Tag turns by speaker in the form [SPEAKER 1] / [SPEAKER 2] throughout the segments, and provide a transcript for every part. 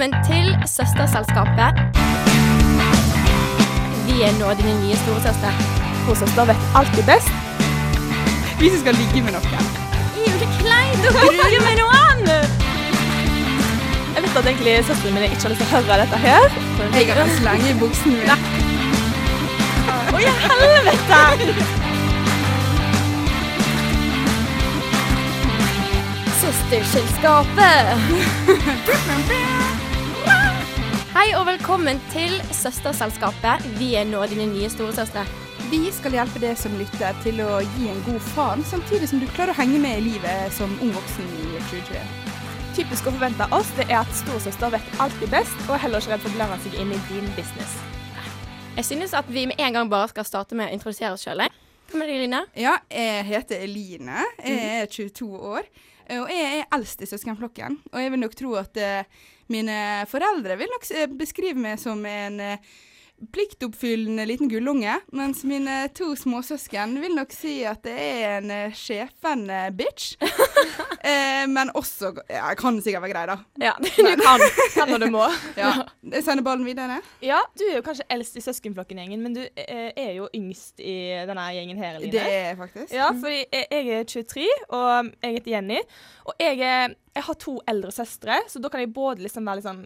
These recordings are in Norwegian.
[SPEAKER 1] velkommen til Søsterselskapet. Vi er nå dine nye storesøster.
[SPEAKER 2] Vår søster vet alltid best.
[SPEAKER 3] Vi som skal ligge med noen.
[SPEAKER 1] Jeg er jo litt kleint å ligge med noe annet!
[SPEAKER 2] Jeg vet at egentlig søsteren min ikke har lyst til å høre dette her.
[SPEAKER 3] Jeg kan slenge i buksen min.
[SPEAKER 1] Å, i helvete! Søsterselskapet. Hei og velkommen til Søsterselskapet. Vi er nå dine nye storesøstre.
[SPEAKER 3] Vi skal hjelpe deg som lytter til å gi en god faen, samtidig som du klarer å henge med i livet som ung voksen i 2021.
[SPEAKER 2] Typisk å forvente av oss det er at storesøster vet alltid best, og er heller ikke redd for å blande seg inn i din business.
[SPEAKER 1] Jeg synes at vi med en gang bare skal starte med å introdusere oss sjøl. Hvem er du, Line?
[SPEAKER 3] Ja, jeg heter Eline. Jeg er 22 år. Og jeg er eldst i søskenflokken. Og jeg vil nok tro at eh, mine foreldre vil nok beskrive meg som en eh, pliktoppfyllende liten gullunge, mens mine to småsøsken vil nok si at det er en eh, bitch. eh, men også Ja, jeg kan sikkert være grei, da.
[SPEAKER 1] Ja, du kan.
[SPEAKER 2] Kan når du må.
[SPEAKER 3] Ja. Jeg sender ballen videre.
[SPEAKER 2] Ja, du er jo kanskje eldst i søskenflokken-gjengen, men du eh, er jo yngst i denne gjengen her, Eline.
[SPEAKER 3] Det er jeg faktisk.
[SPEAKER 2] Ja, for jeg, jeg er 23, og jeg heter Jenny. Og jeg, er, jeg har to eldre søstre, så da kan jeg både liksom være litt sånn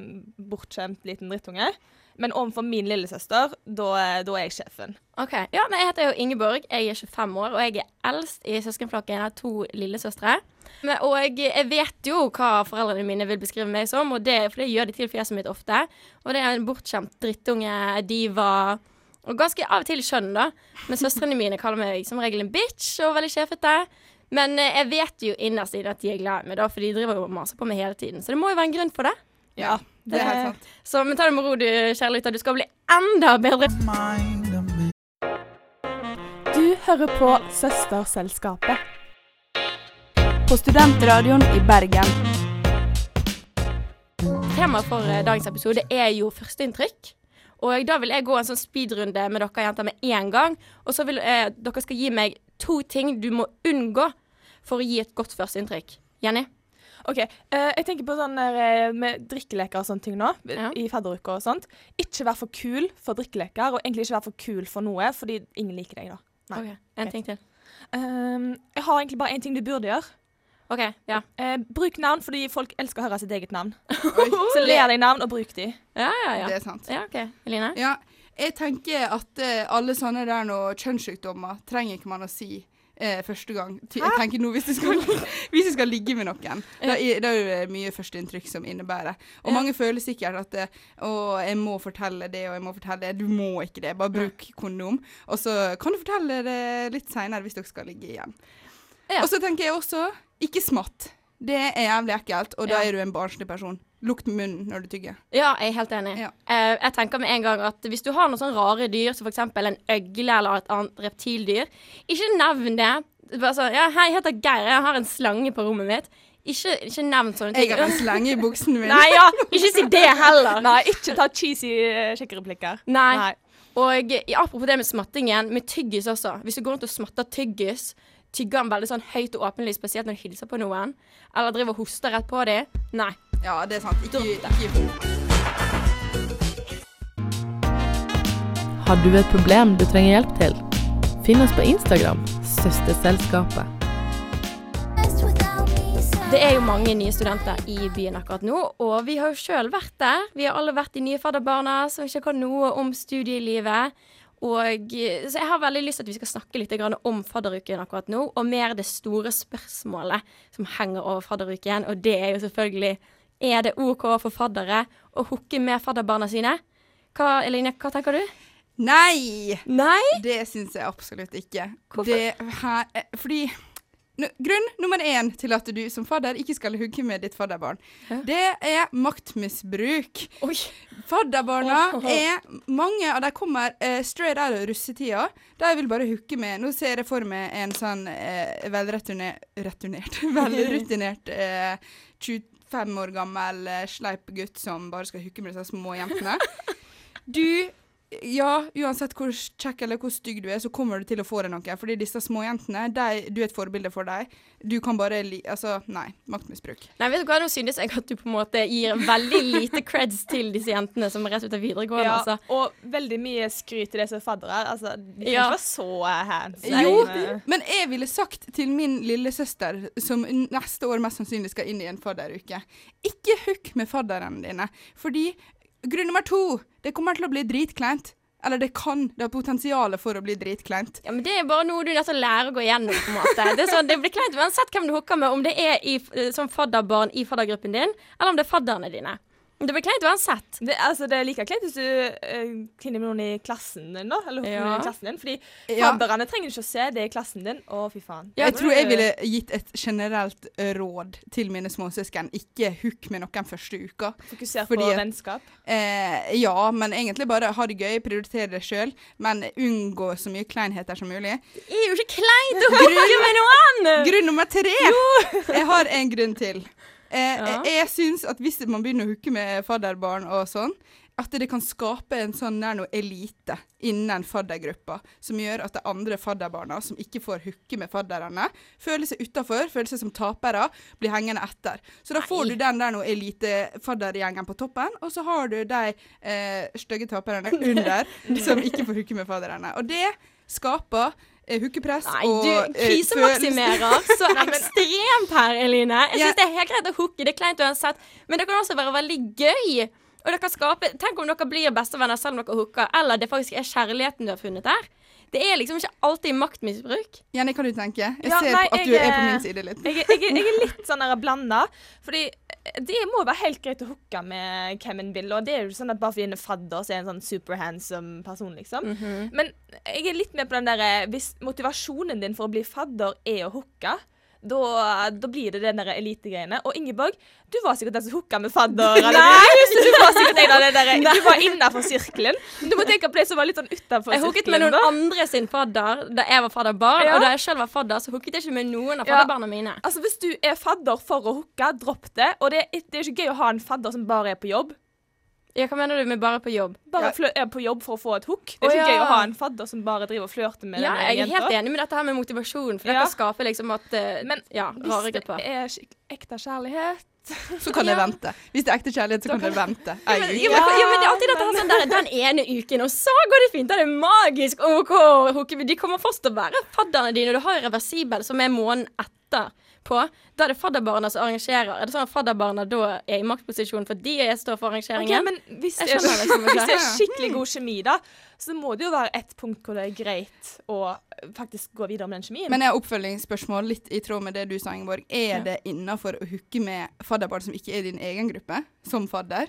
[SPEAKER 2] bortskjemt liten drittunge, men overfor min lillesøster, da, da er jeg sjefen.
[SPEAKER 1] Ok, ja, men Jeg heter jo Ingeborg, jeg er 25 år, og jeg er eldst i søskenflokken. Jeg har to lillesøstre. Og jeg vet jo hva foreldrene mine vil beskrive meg som, og det, for det gjør de til fjeset mitt ofte. Og det er en bortskjemt drittunge, diva og ganske av og til skjønn, da. Men søstrene mine kaller meg som regel en bitch og veldig sjefete. Men eh, jeg vet jo innerst inne at de er glad i meg, da, for de driver jo og maser på meg hele tiden. Så det må jo være en grunn for det.
[SPEAKER 3] Ja, det er helt sant.
[SPEAKER 1] Så men ta det med ro, du kjære lytter. Du skal bli enda bedre.
[SPEAKER 2] Du hører på Søsterselskapet.
[SPEAKER 3] På studentradioen i Bergen.
[SPEAKER 1] Temaet for eh, dagens episode er jo førsteinntrykk. Og da vil jeg gå en sånn speedrunde med dere jenter med en gang. Og så vil eh, dere skal gi meg to ting du må unngå for å gi et godt førsteinntrykk. Jenny?
[SPEAKER 2] OK. eh, jeg tenker på sånn der, eh, med drikkeleker og sånne ting nå,
[SPEAKER 1] Ja.
[SPEAKER 2] i fadderuka og sånt. Ikke vær for kul for drikkeleker, og egentlig ikke vær for kul for noe, fordi ingen liker deg da. Nei.
[SPEAKER 1] Ok, En ting til.
[SPEAKER 2] Ehm, jeg har egentlig bare én ting du burde gjøre.
[SPEAKER 1] OK, ja.
[SPEAKER 2] Eh, bruk navn, fordi folk elsker å høre sitt eget navn. Så ler deg navn, og bruk de.
[SPEAKER 1] Ja, ja, ja.
[SPEAKER 3] Det er sant.
[SPEAKER 1] Ja, OK. Eline?
[SPEAKER 3] Ja, jeg tenker at eh, alle sånne der noe kjønnssykdommer trenger ikke man å si eh, første gang. Ty jeg tenker nå hvis du skal, hvis jeg skal ligge med noen. Da er, det er mye førsteinntrykk som innebærer. Og
[SPEAKER 2] Ja.
[SPEAKER 3] mange føler sikkert at eh, å, jeg må fortelle det, og jeg må fortelle det. Du må ikke det, bare bruk kondom. Og så kan du fortelle det litt seinere hvis dere skal ligge igjen.
[SPEAKER 1] Ja.
[SPEAKER 3] Og så tenker jeg også, ikke smatt. Det er jævlig ekkelt, og da er du en barnslig person. Lukt munnen når du tygger.
[SPEAKER 1] Ja, jeg er helt enig.
[SPEAKER 3] Ja.
[SPEAKER 1] Uh, jeg tenker med en gang at hvis du har noen sånne rare dyr, som f.eks. en øgle eller et annet reptildyr, ikke nevn det. Bare sånn Ja, hei, jeg heter Geir, jeg har en slange på rommet mitt. Ikke, ikke nevn sånne ting.
[SPEAKER 3] Jeg har en slange i buksen min.
[SPEAKER 1] Nei, ja, ikke si det heller.
[SPEAKER 2] Nei, ikke ta cheesy uh, sjekkereplikker.
[SPEAKER 1] Nei. Og i- apropos det med smattingen, med tyggis også. Hvis du går rundt og smatter tyggis, tygger den veldig sånn høyt og åpenlig, spesielt når du hilser på noen, eller driver og hoster rett på dem, nei.
[SPEAKER 3] Ja, det er sant. Ikke, ikke
[SPEAKER 4] Har du et problem du trenger hjelp til? Finn oss på Instagram, Søsterselskapet.
[SPEAKER 1] Det er jo mange nye studenter i byen akkurat nå, og vi har jo sjøl vært der. Vi har alle vært de nye fadderbarna som ikke kan noe om studielivet. Og, så jeg har veldig lyst til at vi skal snakke litt om fadderuken akkurat nå, og mer det store spørsmålet som henger over fadderuken, og det er jo selvfølgelig er det OK for faddere å hooke med fadderbarna sine? Hva, Eline, hva tenker du?
[SPEAKER 3] Nei!
[SPEAKER 1] Nei?
[SPEAKER 3] Det syns jeg absolutt ikke.
[SPEAKER 1] Hvorfor?
[SPEAKER 3] Det her, eh, fordi Grunn nummer én til at du som fadder ikke skal hugge med ditt fadderbarn,
[SPEAKER 1] Hæ?
[SPEAKER 3] det er maktmisbruk.
[SPEAKER 1] Oi.
[SPEAKER 3] Fadderbarna
[SPEAKER 1] oh, oh, oh.
[SPEAKER 3] er Mange av dem kommer uh, straight out av russetida. De vil bare hooke med. Nå ser jeg for meg en sånn eh, uh, velreturnert Velrutinert uh, fem år gammel eh, sleip gutt som bare skal hooke med disse små jentene. Du ja, uansett hvor kjekk eller hvor stygg du er, så kommer du til å få deg noe. Fordi disse småjentene, du er et forbilde for dem. Du kan bare li... Altså, nei. Maktmisbruk.
[SPEAKER 1] Nei, vet du hva, Nå synes jeg at du på en måte gir veldig lite creds til disse jentene som er rett ut av videregående.
[SPEAKER 2] Ja,
[SPEAKER 1] altså.
[SPEAKER 2] og veldig mye skryt til de som er faddere. Altså, de kan
[SPEAKER 1] Ja.
[SPEAKER 2] ikke være så handsome. hands.
[SPEAKER 3] Jo,
[SPEAKER 2] Men,
[SPEAKER 3] men jeg ville sagt til min lillesøster, som neste år mest sannsynlig skal inn i en fadderuke, ikke hook med fadderne dine. Fordi grunn nummer to, det kommer til å bli dritkleint. Eller det kan. Det har potensial for å bli dritkleint.
[SPEAKER 1] Ja, men Det er bare noe du nødt til å lære å gå igjennom. på en måte Det, sånn, det blir kleint uansett hvem du hooker med, om det er i, eh, som fadderbarn i faddergruppen din, eller om det er fadderne dine. Det blir kleint uansett.
[SPEAKER 2] det, altså, det er like kleint hvis du uh, klinner med noen i klassen din, da. Eller
[SPEAKER 1] Ja.
[SPEAKER 2] i klassen din. Fordi
[SPEAKER 3] Ja.
[SPEAKER 2] fadderne trenger ikke å se, det i klassen din. Å, fy faen.
[SPEAKER 1] Ja,
[SPEAKER 3] jeg tror jeg ville gitt et generelt eh, råd til mine småsøsken. Ikke hook med noen første uka.
[SPEAKER 2] Fokusere
[SPEAKER 3] Fordi-
[SPEAKER 2] på vennskap.
[SPEAKER 3] Eh, ja, men egentlig bare ha det gøy, prioritere det sjøl, men unngå så mye kleinheter som mulig.
[SPEAKER 1] Det er jo ikke kleint å hooke med noen!
[SPEAKER 3] Grunn nummer tre! Jeg har en grunn til. Eh,
[SPEAKER 1] Ja.
[SPEAKER 3] Jeg, jeg syns at hvis man begynner å hooke med fadderbarn og sånn, at det kan skape en sånn nær noe elite innen faddergruppa, som gjør at de andre fadderbarna som ikke får hooke med fadderne, føler seg utafor, føler seg som tapere, blir hengende etter. Så da får
[SPEAKER 1] Nei.
[SPEAKER 3] du den der noe elite-faddergjengen på toppen, og så har du de eh, stygge taperne under som ikke får hooke med fadderne. Og det skaper eh, hookepress
[SPEAKER 1] Nei,
[SPEAKER 3] og
[SPEAKER 1] du
[SPEAKER 3] eh,
[SPEAKER 1] krisemaksimerer så ekstremt her, Eline. Jeg syns yeah. det er helt greit å hooke, det er kleint uansett, men det kan også være veldig gøy. Og det kan skape Tenk om dere blir bestevenner selv om dere hooker, eller det faktisk er kjærligheten du har funnet der. Det er liksom ikke alltid maktmisbruk.
[SPEAKER 3] Jenny, hva du tenker? Jeg
[SPEAKER 2] Ja,
[SPEAKER 3] ser
[SPEAKER 2] nei,
[SPEAKER 3] at du
[SPEAKER 2] jeg,
[SPEAKER 3] er på
[SPEAKER 2] eh,
[SPEAKER 3] min side litt.
[SPEAKER 2] Jeg, jeg, jeg er litt sånn blanda. Fordi eh, det må være helt greit å hooke med hvem en vil. Og det er jo sånn at bare fordi en er fadder, så er en sånn super handsome person, liksom. Men jeg er litt med på den derre Hvis motivasjonen din for å bli fadder er å hooke, da, da blir det den der elitegreiene. Og Ingeborg, du var sikkert den som hooka med fadder. eller? Du var sikkert en av de der, du var innafor sirkelen. Du må tenke på de som var litt sånn utafor
[SPEAKER 1] Jeg hooket med noen
[SPEAKER 2] da.
[SPEAKER 1] andre sin fadder da jeg var fadderbarn,
[SPEAKER 2] Ja.
[SPEAKER 1] og da jeg selv var fadder, så hooket jeg ikke med noen av fadderbarna mine.
[SPEAKER 2] Altså Hvis du er fadder for å hooke, dropp det. Og det, er- det er ikke gøy å ha en fadder som bare er på jobb.
[SPEAKER 1] Ja, hva mener du med bare på jobb?
[SPEAKER 2] Bare
[SPEAKER 3] Ja.
[SPEAKER 2] er på jobb for å få et hook. Det er ikke
[SPEAKER 1] ja.
[SPEAKER 2] gøy å ha en fadder som bare driver og flørter med
[SPEAKER 1] Ja, jeg er helt enig med dette her med motivasjon, for dette
[SPEAKER 2] Ja.
[SPEAKER 1] kan skape liksom at uh,
[SPEAKER 2] Men
[SPEAKER 1] Ja,
[SPEAKER 2] Hvis det er ekte kjærlighet
[SPEAKER 3] Så kan jeg
[SPEAKER 1] Ja.
[SPEAKER 3] vente. Hvis det er ekte kjærlighet, så
[SPEAKER 2] Da
[SPEAKER 3] kan
[SPEAKER 2] kan-
[SPEAKER 3] jeg vente.
[SPEAKER 1] Ja, men, ja, men, ja, men det er alltid dette sånn der, den ene uken, og så går det fint. Da er det magisk. OK. De kommer først til å være fadderne dine, du har reversibel, som er måneden etter. På. Da er det fadderbarna som arrangerer. Er det sånn at fadderbarna da er i maktposisjon fordi jeg står for
[SPEAKER 2] Ok,
[SPEAKER 1] Okay,
[SPEAKER 2] men hvis det, er, hvis det er skikkelig god kjemi, da, så må det jo være et punkt hvor det er greit å faktisk gå videre med den kjemien.
[SPEAKER 3] Men jeg har oppfølgingsspørsmål litt i tråd med det du sa, Ingeborg. Er
[SPEAKER 1] Ja.
[SPEAKER 3] det innafor å hooke med fadderbarn som ikke er i din egen gruppe, som fadder?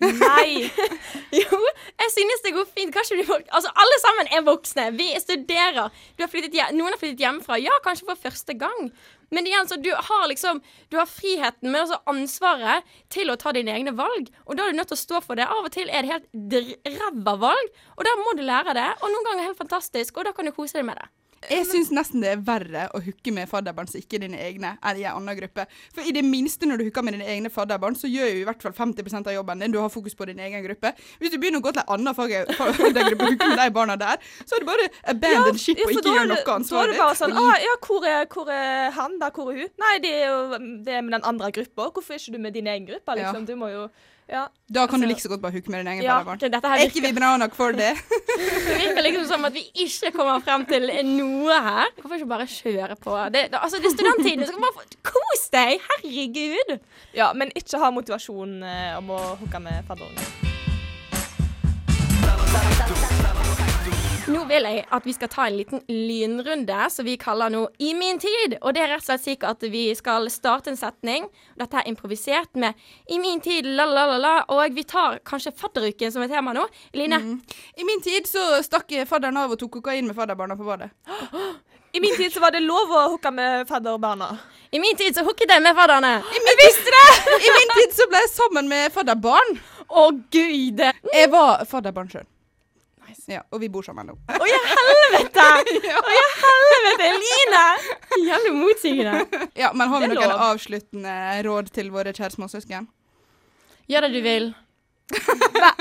[SPEAKER 2] Nei!
[SPEAKER 1] Jo, jeg synes det går fint. Kanskje vi folk Altså, alle sammen er voksne. Vi studerer. Har hjem, noen har flyttet hjemmefra. Ja, kanskje for første gang. Men igjen, så du har liksom Du har friheten, men også ansvaret til å ta dine egne valg. Og da er du nødt til å stå for det. Av og til er det helt ræva valg, og da må du lære det. Og noen ganger helt fantastisk, og da kan du kose deg med det.
[SPEAKER 3] Jeg syns nesten det er verre å hooke med fadderbarn som ikke er dine egne, enn i en annen gruppe. For i det minste når du hooker med dine egne fadderbarn, så gjør jo i hvert fall 50% av jobben din. Du har fokus på din egen gruppe. Hvis du begynner å gå til en annen faddergruppe og hooke med de barna der, så er det bare abandon ship
[SPEAKER 2] Ja,
[SPEAKER 3] og ikke
[SPEAKER 2] gjør
[SPEAKER 3] noe ansvarlig.
[SPEAKER 2] Da er det bare sånn ah, Ja, hvor er, hvor er han, da? Hvor er hun? Nei, det er jo det er med den andre gruppa. Hvorfor er ikke du med din egen gruppe,
[SPEAKER 3] Ja.
[SPEAKER 2] liksom? Du må jo Ja.
[SPEAKER 3] Da kan du
[SPEAKER 2] Altså-
[SPEAKER 3] like så godt bare hooke med din egen
[SPEAKER 2] Ja,
[SPEAKER 1] her
[SPEAKER 3] Er ikke vi bra nok for det?
[SPEAKER 1] det virker liksom som at vi ikke kommer frem til noe her. Hvorfor ikke bare kjøre på? Det, det, altså, det er studenttiden. så kan bare få Kos deg! Herregud!
[SPEAKER 2] ja. Men ikke ha motivasjon eh, om å hooke med fadderungen.
[SPEAKER 1] Nå vil jeg at vi skal ta en liten lynrunde, som vi kaller nå I min tid. Og det er rett og slett slik at vi skal starte en setning. Dette er improvisert med I min tid, la-la-la-la. Og vi tar kanskje fadderuken som et tema nå. Line,
[SPEAKER 3] I min tid så stakk fadderen av og tok kokain med fadderbarna på badet.
[SPEAKER 2] I min tid så var det lov å hooke med fadderbarna.
[SPEAKER 1] i min tid så hooket jeg med fadderne.
[SPEAKER 3] Jeg visste det! I min tid så ble jeg sammen med fadderbarn.
[SPEAKER 1] Å gud!
[SPEAKER 3] Jeg var fadderbarn sjøl. Ja, og vi bor sammen nå.
[SPEAKER 1] Å ja, helvete! Å ja, helvete, Eline! Jævlig motsigende.
[SPEAKER 3] Ja, Men har vi noen
[SPEAKER 2] lov.
[SPEAKER 3] avsluttende råd til våre kjære småsøsken?
[SPEAKER 1] Gjør det du vil.
[SPEAKER 2] Vær,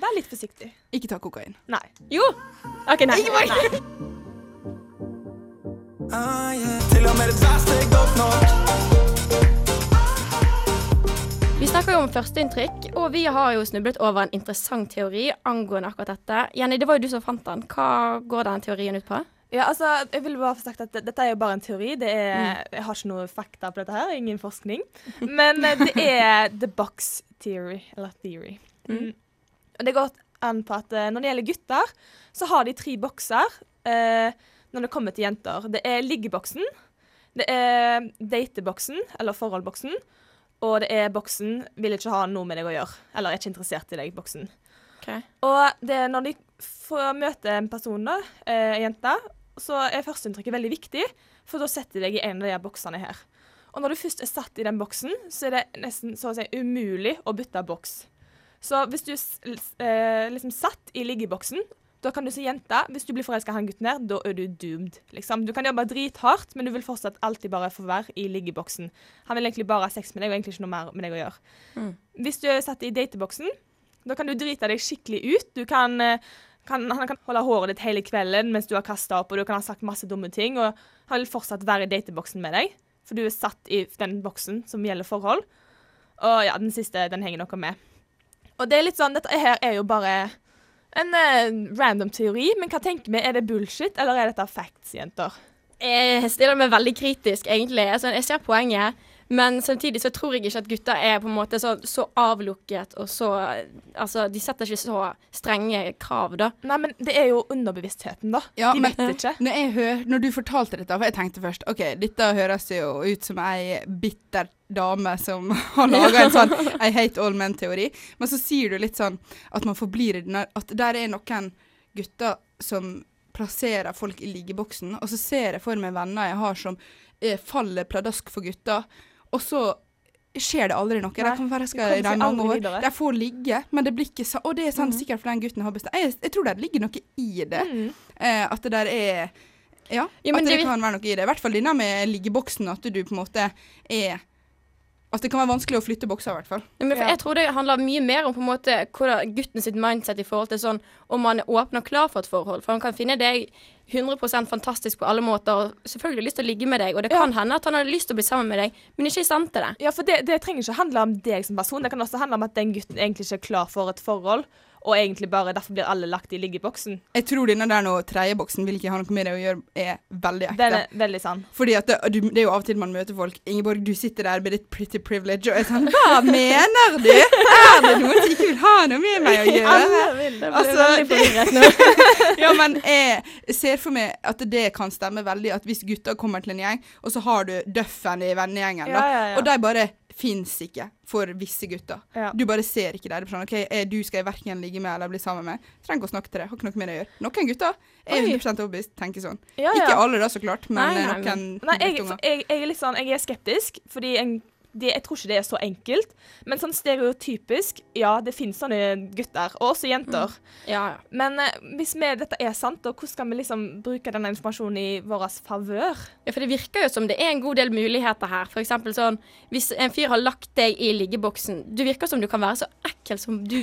[SPEAKER 2] vær litt forsiktig.
[SPEAKER 3] Ikke ta kokain.
[SPEAKER 2] Nei.
[SPEAKER 1] Jo! OK, nei. nei.
[SPEAKER 5] Ah, yeah. Til og med det verste er godt nok.
[SPEAKER 1] Vi snakker jo om førsteinntrykk, og vi har jo snublet over en interessant teori angående akkurat dette. Jenny, det var jo du som fant den. Hva går den teorien ut på?
[SPEAKER 2] Ja, altså, jeg vil bare få sagt at Dette er jo bare en teori. Det er, Jeg har ikke noe fakta på dette her, ingen forskning. Men eh, det er the box theory, eller theory. Mm. Og det går an på at eh, når det gjelder gutter, så har de tre bokser eh, når det kommer til jenter. Det er liggeboksen, det er dateboksen, eller forholdboksen, og det er boksen 'vil ikke ha noe med deg å gjøre', eller 'er ikke interessert i deg'-boksen.
[SPEAKER 1] Okay.
[SPEAKER 2] Og det er når de får møte en person, da, eh, en jente, så er førsteinntrykket veldig viktig, for da setter de deg i en av de her boksene her. Og når du først er satt i den boksen, så er det nesten så å si umulig å bytte boks. Så hvis du er eh, liksom satt i liggeboksen, da kan du si jente, hvis du blir forelska i han gutten her, da er du doomed. Liksom. Du kan jobbe drithardt, men du vil fortsatt alltid bare få være i liggeboksen. Han vil egentlig bare ha sex med deg, og egentlig ikke noe mer med deg å gjøre.
[SPEAKER 1] Mm.
[SPEAKER 2] Hvis du er satt i dateboksen, da kan du drite deg skikkelig ut. Du kan, eh, kan, han kan holde håret ditt hele kvelden mens du har kasta opp, og du kan ha sagt masse dumme ting, og han vil fortsatt være i dateboksen med deg, for du er satt i den boksen som gjelder forhold. Og ja, den siste, den henger noe med. Og det er litt sånn, dette her er jo bare en uh, random teori, men hva tenker vi? Er det bullshit, eller er dette facts, jenter?
[SPEAKER 1] Jeg stiller meg veldig kritisk, egentlig. Altså, jeg ser poenget, men samtidig så tror jeg ikke at gutter er på en måte så, så avlukket og så Altså, de setter ikke så strenge krav, da.
[SPEAKER 2] Nei, men det er jo underbevisstheten, da.
[SPEAKER 3] Ja,
[SPEAKER 2] De
[SPEAKER 3] men-
[SPEAKER 2] vet ikke.
[SPEAKER 3] Når, jeg hør, når du fortalte dette, for jeg tenkte først OK, dette høres jo ut som ei bitter dame som har laga en sånn I hate all men-teori. Men så sier du litt sånn at man forblir i den At der er noen gutter som plasserer folk i liggeboksen, og så ser jeg for meg venner jeg har som eh, faller pladask for gutter, og så skjer det aldri noe.
[SPEAKER 2] Nei,
[SPEAKER 3] kan være
[SPEAKER 2] jeg
[SPEAKER 3] skal mange
[SPEAKER 2] aldri
[SPEAKER 3] år. De får ligge, men det blir ikke sa... Og det er sant,
[SPEAKER 2] mm.
[SPEAKER 3] sikkert fordi den gutten har bestemt jeg, jeg tror det ligger noe i det.
[SPEAKER 2] Mm.
[SPEAKER 3] Eh, at det der er Ja,
[SPEAKER 1] Ja,
[SPEAKER 3] at det,
[SPEAKER 1] det-
[SPEAKER 3] kan være noe i det. I hvert fall denne med liggeboksen, at du på en måte er Altså, det kan være vanskelig å flytte bokser, i hvert fall.
[SPEAKER 1] Ja, men for
[SPEAKER 2] Ja.
[SPEAKER 1] Jeg tror det handler mye mer om på en måte hvordan gutten sitt mindset i forhold til sånn om man er åpen og klar for et forhold. For han kan finne deg 100% fantastisk på alle måter og selvfølgelig lyst til å ligge med deg. Og det
[SPEAKER 2] Ja.
[SPEAKER 1] kan hende at han har lyst til å bli sammen med deg, men ikke i stand til det.
[SPEAKER 2] Ja, for det, det trenger ikke handle om deg som person. Det kan også handle om at den gutten egentlig ikke er klar for et forhold, og egentlig bare derfor blir alle lagt i liggeboksen.
[SPEAKER 3] Jeg tror denne der nå tredjeboksen vil ikke ha noe med det å gjøre, er veldig ekte.
[SPEAKER 2] Den er veldig sann.
[SPEAKER 3] Fordi det, du, det er jo av og til man møter folk Ingeborg, du sitter der med ditt pretty privilege, og er sånn Hva mener du? Er det noen som ikke vil ha noe med meg å gjøre? Alle vil det. Altså, ja, men jeg ser for meg at det kan stemme veldig, at hvis gutter kommer til en gjeng, og så har du døffen i vennegjengen,
[SPEAKER 2] Ja, ja, ja.
[SPEAKER 3] og de bare fins ikke for visse gutter.
[SPEAKER 2] Ja.
[SPEAKER 3] Du bare ser ikke det. Sånn, OK, eh, du skal jeg verken ligge med eller bli sammen med. Trenger ikke å snakke til deg. Har ikke noe med det å gjøre. Noen gutter er
[SPEAKER 2] Oi.
[SPEAKER 3] 100 overbevist, tenker sånn.
[SPEAKER 2] Ja, ja.
[SPEAKER 3] Ikke alle, da, så klart, men
[SPEAKER 1] Nei,
[SPEAKER 3] eh,
[SPEAKER 1] nei,
[SPEAKER 3] noen
[SPEAKER 2] Nei, jeg, jeg, jeg er litt sånn, jeg er skeptisk, fordi en, det, jeg tror ikke det er så enkelt. Men sånn stereotypisk, ja, det finnes sånne gutter, og også jenter.
[SPEAKER 1] Ja, ja.
[SPEAKER 2] Men eh, hvis vi, dette er sant, og hvordan skal vi liksom bruke denne informasjonen i vår favør?
[SPEAKER 1] Ja, for det virker jo som det er en god del muligheter her. For eksempel sånn, hvis en fyr har lagt deg i liggeboksen Du virker som du kan være så ekkel som du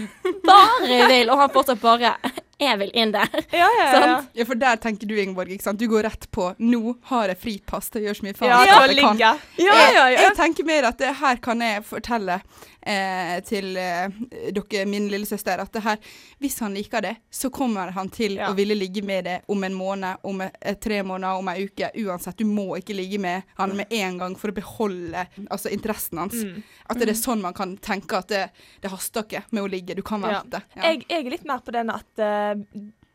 [SPEAKER 1] bare vil, og han fortsatt bare Jeg vil inn der.
[SPEAKER 2] Ja, ja, ja.
[SPEAKER 3] Ja, for der tenker du, Ingeborg, ikke sant. Du går rett på 'nå har jeg fripass til å gjøre så mye faen
[SPEAKER 2] Ja,
[SPEAKER 3] jeg kan'.
[SPEAKER 1] Ja, ja, ja.
[SPEAKER 3] Jeg, jeg tenker mer at det her kan jeg fortelle eh, til eh, dere, min lillesøster, at det her, hvis han liker det, så kommer han til
[SPEAKER 2] Ja.
[SPEAKER 3] å ville ligge med det om en måned, om eh, tre måneder, om ei uke. Uansett, du må ikke ligge med han med en gang for å beholde altså, interessen hans.
[SPEAKER 2] Mm.
[SPEAKER 3] At det er sånn man kan tenke at det, det haster ikke med å ligge, du kan vente. Ja.
[SPEAKER 2] Jeg, jeg er litt mer på den at uh,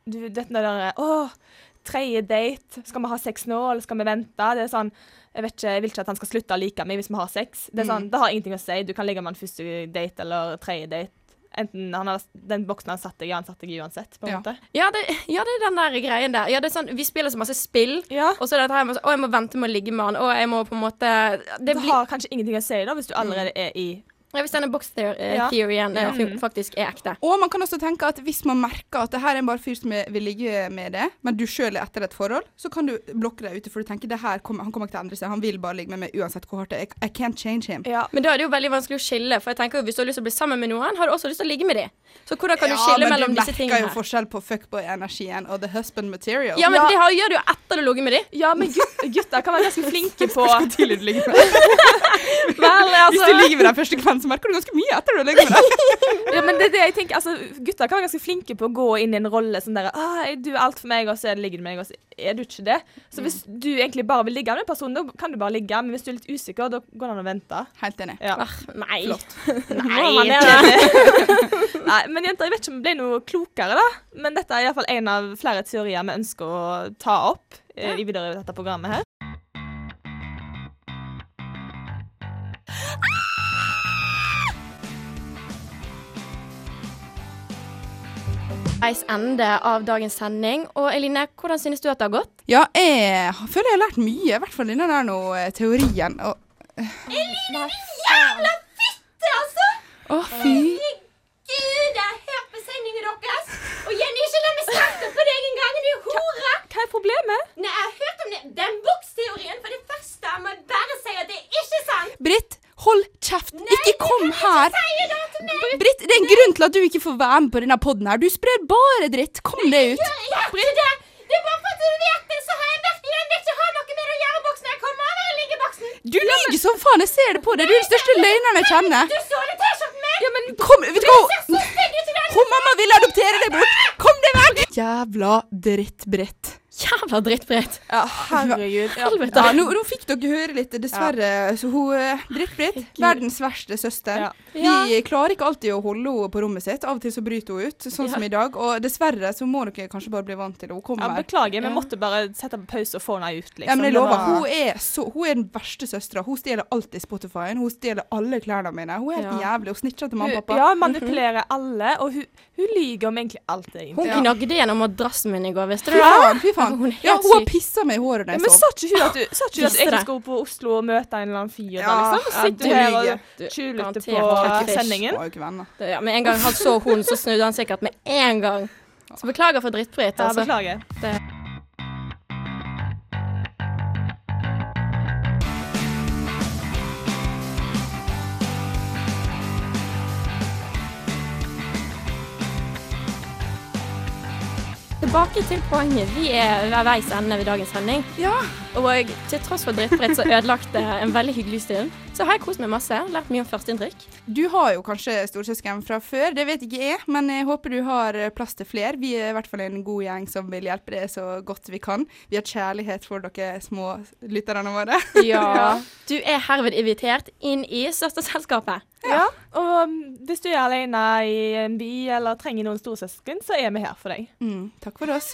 [SPEAKER 2] du vet når det er Å, tredje date. Skal vi ha sex nå, eller skal vi vente? Det er sånn Jeg vet ikke, jeg vil ikke at han skal slutte å like meg hvis vi har sex. Det er sånn,
[SPEAKER 3] Mm.
[SPEAKER 2] det har ingenting å si. Du kan ligge med han første date eller tredje date. Enten han har, den boksen han satt deg i, han satt deg uansett, på en
[SPEAKER 3] Ja.
[SPEAKER 2] måte.
[SPEAKER 1] Ja det, ja, det er den der greien der. Ja, det er sånn, Vi spiller så masse spill,
[SPEAKER 2] Ja.
[SPEAKER 1] og så er det dette her med Å, jeg må vente med å ligge med han. og jeg må på en måte Det
[SPEAKER 2] Det
[SPEAKER 1] blir
[SPEAKER 2] har kanskje ingenting å si da, hvis du allerede er i
[SPEAKER 1] Hvis denne box theor- eh,
[SPEAKER 2] Ja.
[SPEAKER 1] eh,
[SPEAKER 2] Ja.
[SPEAKER 1] faktisk er ekte.
[SPEAKER 3] Og man kan også tenke at hvis man merker at det her er en bare fyr som vil ligge med det, men du sjøl er etter et forhold, så kan du blokke deg ute, for du tenker det her kommer, han kommer ikke til å endre seg. Han vil bare ligge med meg uansett hvor hardt det er. I- can't change him.
[SPEAKER 2] Ja.
[SPEAKER 1] Men da er det jo veldig vanskelig å skille, for jeg tenker jo hvis du har lyst til å bli sammen med noen, har du også lyst til å ligge med dem. Så hvordan kan du skille mellom disse tingene?
[SPEAKER 3] Ja, men du merker jo forskjell på fuckboy-energien og the husband material.
[SPEAKER 1] Ja, men
[SPEAKER 2] Ja.
[SPEAKER 1] det har, gjør du jo etter du har ligget med dem.
[SPEAKER 2] ja, men gutter, gutter kan være ganske flinke på
[SPEAKER 3] Hvor tidlig du ligger med
[SPEAKER 2] dem.
[SPEAKER 3] Hvis du ligger med første kvelden, så merker du ganske mye etter du har ligget med deg.
[SPEAKER 2] Ja, men det er det jeg tenker, altså, Gutter kan være ganske flinke på å gå inn i en rolle som der ah, 'Du er alt for meg, og så ligger du med meg, og så er du ikke det.' Så hvis du egentlig bare vil ligge med en person, da kan du bare ligge. Men hvis du er litt usikker, da går det an å vente.
[SPEAKER 3] Helt enig.
[SPEAKER 2] Ja.
[SPEAKER 1] Ah, nei.
[SPEAKER 2] Flott. man
[SPEAKER 1] Nei.
[SPEAKER 2] Nei, men jenter, jeg vet ikke om vi ble noe klokere, da. Men dette er iallfall en av flere teorier vi ønsker å ta opp ja. i videre dette programmet her.
[SPEAKER 1] Veis ende av dagens sending. Og Eline, hvordan synes du at det har gått?
[SPEAKER 3] Ja, jeg føler jeg har lært mye, i hvert fall denne der nå, eh, teorien. Og,
[SPEAKER 1] Jævla fitte, altså!
[SPEAKER 3] å, fy.
[SPEAKER 1] Gud, jeg har hørt på sendingen deres. Og Jenny, ikke la meg snakke på deg en gang. Du hore.
[SPEAKER 2] Hva er problemet?
[SPEAKER 1] Nei, jeg har hørt om det. den boksteorien. For det første jeg må bare si at det er ikke sant.
[SPEAKER 3] Britt, hold kjeft. ikke kom her.
[SPEAKER 1] Meg.
[SPEAKER 3] Britt, det er en grunn til at du ikke får være med på denne podden her. Du sprer bare dritt. Kom deg ut.
[SPEAKER 1] Jeg gjør ikke det. Det er bare for at du vet det, så har jeg vært i den. Det ikke har noe med å gjøre boksen. Jeg kommer av jeg ligger i boksen.
[SPEAKER 3] Du lyver som faen. Jeg ser det på deg. Du er den største løgneren jeg kjenner.
[SPEAKER 1] Du så det T-skjorten min.
[SPEAKER 3] Ja, men kom, vet du hva? Hun mamma vil adoptere deg bort. Kom deg vekk. Jævla dritt-Britt.
[SPEAKER 1] Jævla drittbrett.
[SPEAKER 2] Ja, herregud. Ja.
[SPEAKER 3] Ja, nå, nå fikk dere høre litt, dessverre. Så hun eh, Dritt-Britt, verdens verste søster. Vi klarer ikke alltid å holde henne på rommet sitt. Av og til så bryter hun ut, sånn som i dag. Og dessverre så må dere kanskje bare bli vant til det. Hun kommer.
[SPEAKER 2] beklager, vi måtte bare sette på pause og få henne ut, liksom.
[SPEAKER 3] Ja, men jeg lover,
[SPEAKER 2] var-
[SPEAKER 3] hun er, så, hun er den verste søstera. Hun stjeler alltid Spotify-en. Hun stjeler alle klærne mine. Hun er helt jævlig. Hun snitcher til mamma og pappa.
[SPEAKER 2] ja, manipulerer alle, og hun, hun lyver om egentlig alt, egentlig.
[SPEAKER 1] Hun gnagde gjennom madrassen min i går, visste du det?
[SPEAKER 3] Ja, fy faen.
[SPEAKER 1] Hun er
[SPEAKER 3] Ja, hun har pissa meg i håret da
[SPEAKER 2] Ja,
[SPEAKER 3] jeg
[SPEAKER 2] men sa ikke hun at du, sa ikke hun at du egentlig
[SPEAKER 1] det.
[SPEAKER 2] skulle på Oslo og møte en eller annen fyr?
[SPEAKER 3] Ja,
[SPEAKER 2] liksom?
[SPEAKER 3] ja,
[SPEAKER 2] Sitter
[SPEAKER 3] du
[SPEAKER 2] her og tjuvlytter på sendingen.
[SPEAKER 3] Hun.
[SPEAKER 1] Det- Ja, med en gang han så hun, så snudde han sikkert med en gang. Så beklager for drittbritt,
[SPEAKER 2] Ja,
[SPEAKER 1] beklager.
[SPEAKER 2] beklager.
[SPEAKER 1] Tilbake til poenget. Vi er ved veis ende ved dagens sending.
[SPEAKER 3] Ja.
[SPEAKER 1] Og til tross for drittbrett så ødelagte en veldig hyggelig stund, så har jeg kost meg masse. Lært mye om førsteinntrykk.
[SPEAKER 3] Du har jo kanskje storesøsken fra før, det vet ikke jeg, men jeg håper du har eh, plass til flere. Vi er i hvert fall en god gjeng som vil hjelpe deg så godt vi kan. Vi har kjærlighet for dere små lytterne våre.
[SPEAKER 1] Ja. Du er herved invitert inn i Søsterselskapet.
[SPEAKER 2] Ja, og um, hvis du er alene i en by eller trenger noen storesøsken, så er vi her for deg.
[SPEAKER 3] Mm, takk for oss.